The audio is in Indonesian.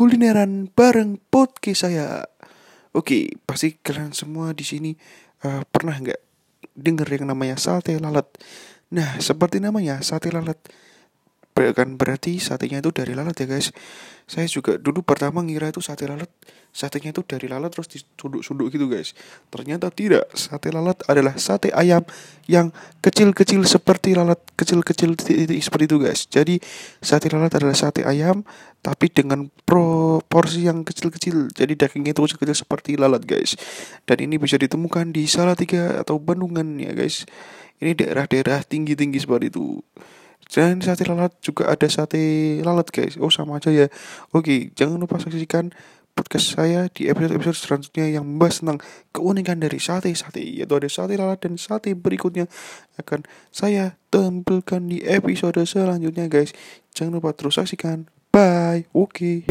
kulineran bareng podcast saya. Oke, pasti kalian semua di sini uh, pernah nggak dengar yang namanya sate lalat? Nah, seperti namanya sate lalat kan berarti satenya itu dari lalat ya guys. Saya juga dulu pertama ngira itu sate lalat satenya itu dari lalat terus disunduk-sunduk gitu guys. Ternyata tidak. Sate lalat adalah sate ayam yang kecil-kecil seperti lalat kecil-kecil seperti itu guys. Jadi sate lalat adalah sate ayam tapi dengan proporsi yang kecil-kecil. Jadi dagingnya itu kecil-kecil seperti lalat guys. Dan ini bisa ditemukan di Salatiga atau Bandungan ya guys. Ini daerah-daerah tinggi-tinggi seperti itu dan sate lalat juga ada sate lalat guys. Oh sama aja ya. Oke, jangan lupa saksikan podcast saya di episode-episode selanjutnya yang membahas tentang keunikan dari sate-sate yaitu ada sate lalat dan sate berikutnya akan saya tampilkan di episode selanjutnya guys. Jangan lupa terus saksikan. Bye. Oke.